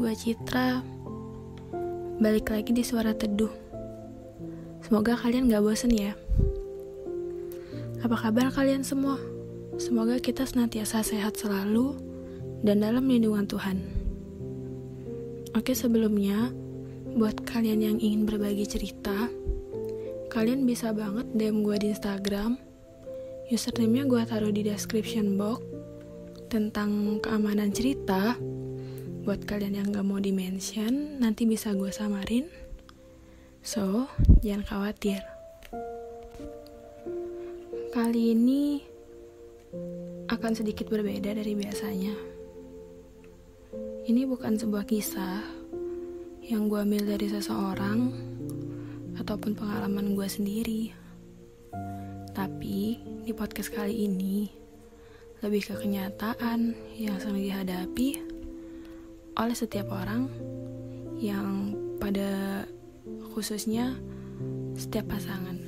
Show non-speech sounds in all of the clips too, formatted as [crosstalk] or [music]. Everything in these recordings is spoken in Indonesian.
Gue Citra. Balik lagi di Suara Teduh. Semoga kalian gak bosen ya. Apa kabar kalian semua? Semoga kita senantiasa sehat selalu Dan dalam lindungan Tuhan. Oke sebelumnya Buat kalian yang ingin berbagi cerita Kalian bisa banget DM gue di Instagram. Username-nya gue taruh di description box tentang keamanan cerita buat kalian yang gak mau dimention nanti bisa gue samarin. So jangan khawatir. Kali ini akan sedikit berbeda dari biasanya. Ini bukan sebuah kisah yang gue ambil dari seseorang ataupun pengalaman gue sendiri. Tapi di podcast kali ini lebih ke kenyataan yang sering dihadapi oleh setiap orang yang pada khususnya setiap pasangan.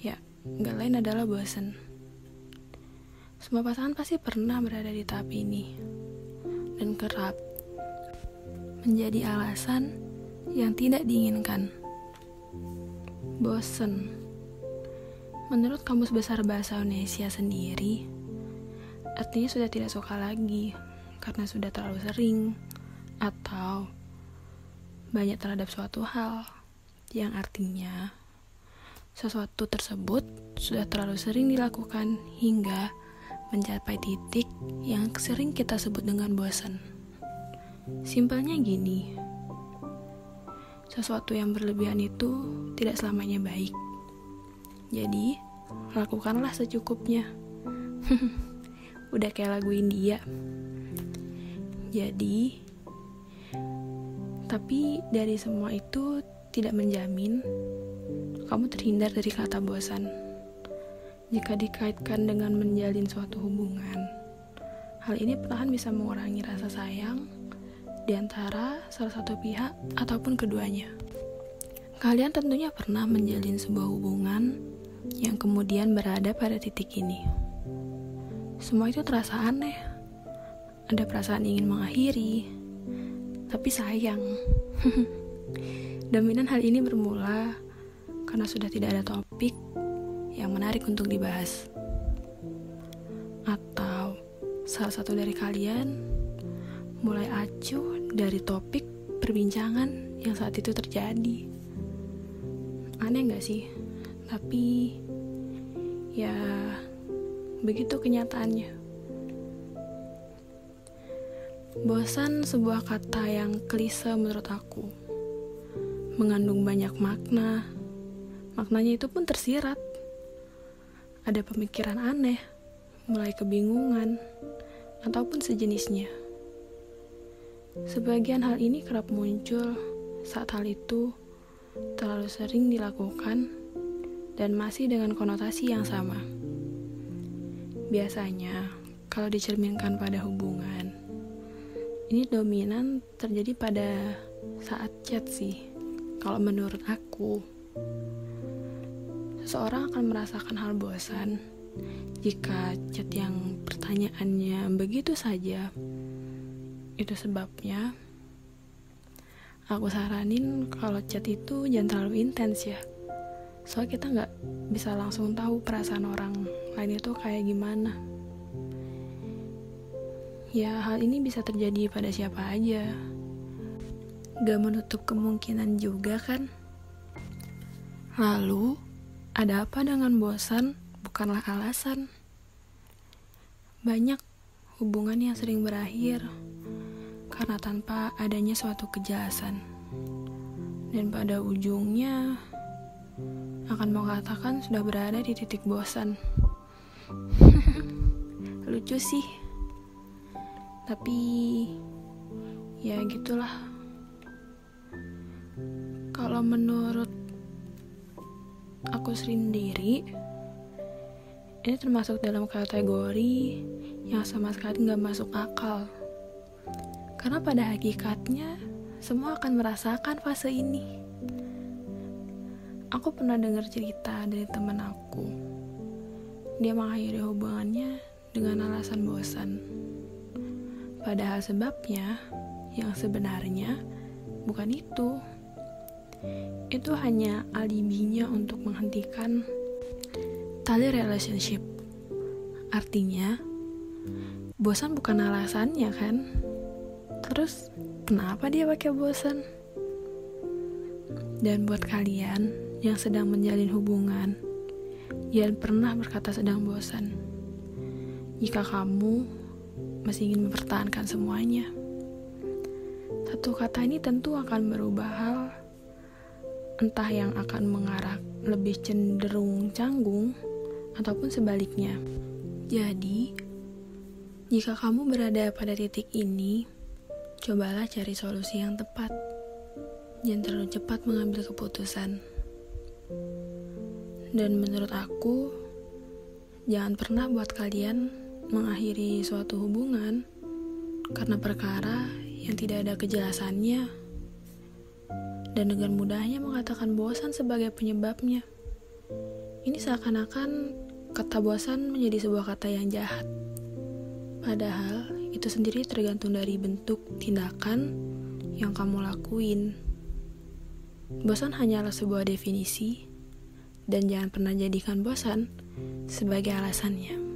Ya, nggak lain adalah bosan. Semua pasangan pasti pernah berada di tahap ini dan kerap menjadi alasan yang tidak diinginkan. Bosen. Menurut Kamus Besar Bahasa Indonesia sendiri, artinya sudah tidak suka lagi karena sudah terlalu sering atau banyak terhadap suatu hal yang artinya sesuatu tersebut sudah terlalu sering dilakukan hingga mencapai titik yang sering kita sebut dengan bosan. Simpelnya gini, sesuatu yang berlebihan itu tidak selamanya baik. Jadi, lakukanlah secukupnya. [laughs] Udah kayak lagu India. Jadi, tapi dari semua itu tidak menjamin kamu terhindar dari kata bosan. Jika dikaitkan dengan menjalin suatu hubungan, hal ini perlahan bisa mengurangi rasa sayang di antara salah satu pihak ataupun keduanya. Kalian tentunya pernah menjalin sebuah hubungan yang kemudian berada pada titik ini. Semua itu terasa aneh ada perasaan ingin mengakhiri, tapi sayang. [laughs] Dominan hal ini bermula karena sudah tidak ada topik yang menarik untuk dibahas. Atau salah satu dari kalian mulai acuh dari topik perbincangan yang saat itu terjadi. Aneh gak sih? Tapi ya begitu kenyataannya. Bosan sebuah kata yang klise menurut aku. Mengandung banyak makna. Maknanya itu pun tersirat. Ada pemikiran aneh, mulai kebingungan, ataupun sejenisnya. Sebagian hal ini kerap muncul saat hal itu terlalu sering dilakukan dan masih dengan konotasi yang sama. Biasanya, kalau dicerminkan pada hubungan, ini dominan terjadi pada saat chat sih. Kalau menurut aku seseorang akan merasakan hal bosan jika chat yang pertanyaannya begitu saja. Itu sebabnya aku saranin kalau chat itu jangan terlalu intens ya. Soalnya kita nggak bisa langsung tahu perasaan orang lain itu kayak gimana Ya, hal ini bisa terjadi pada siapa aja. Gak menutup kemungkinan juga kan? Lalu, ada apa dengan bosan bukanlah alasan. Banyak hubungan yang sering berakhir karena tanpa adanya suatu kejelasan. Dan pada ujungnya akan mengatakan sudah berada di titik bosan. [laughs] Lucu sih tapi ya gitulah. Kalau menurut aku sendiri ini termasuk dalam kategori yang sama sekali nggak masuk akal. Karena pada hakikatnya semua akan merasakan fase ini. Aku pernah dengar cerita dari teman aku. Dia mengakhiri hubungannya dengan alasan bosan Padahal sebabnya yang sebenarnya bukan itu. Itu hanya alibinya untuk menghentikan tali relationship. Artinya, bosan bukan alasannya kan? Terus, kenapa dia pakai bosan? Dan buat kalian yang sedang menjalin hubungan, jangan pernah berkata sedang bosan. Jika kamu masih ingin mempertahankan semuanya, satu kata ini tentu akan merubah hal, entah yang akan mengarah lebih cenderung canggung ataupun sebaliknya. Jadi, jika kamu berada pada titik ini, cobalah cari solusi yang tepat. Jangan terlalu cepat mengambil keputusan. Dan menurut aku, jangan pernah buat kalian mengakhiri suatu hubungan karena perkara yang tidak ada kejelasannya dan dengan mudahnya mengatakan bosan sebagai penyebabnya. Ini seakan-akan kata bosan menjadi sebuah kata yang jahat. Padahal itu sendiri tergantung dari bentuk tindakan yang kamu lakuin. Bosan hanyalah sebuah definisi, dan jangan pernah jadikan bosan sebagai alasannya.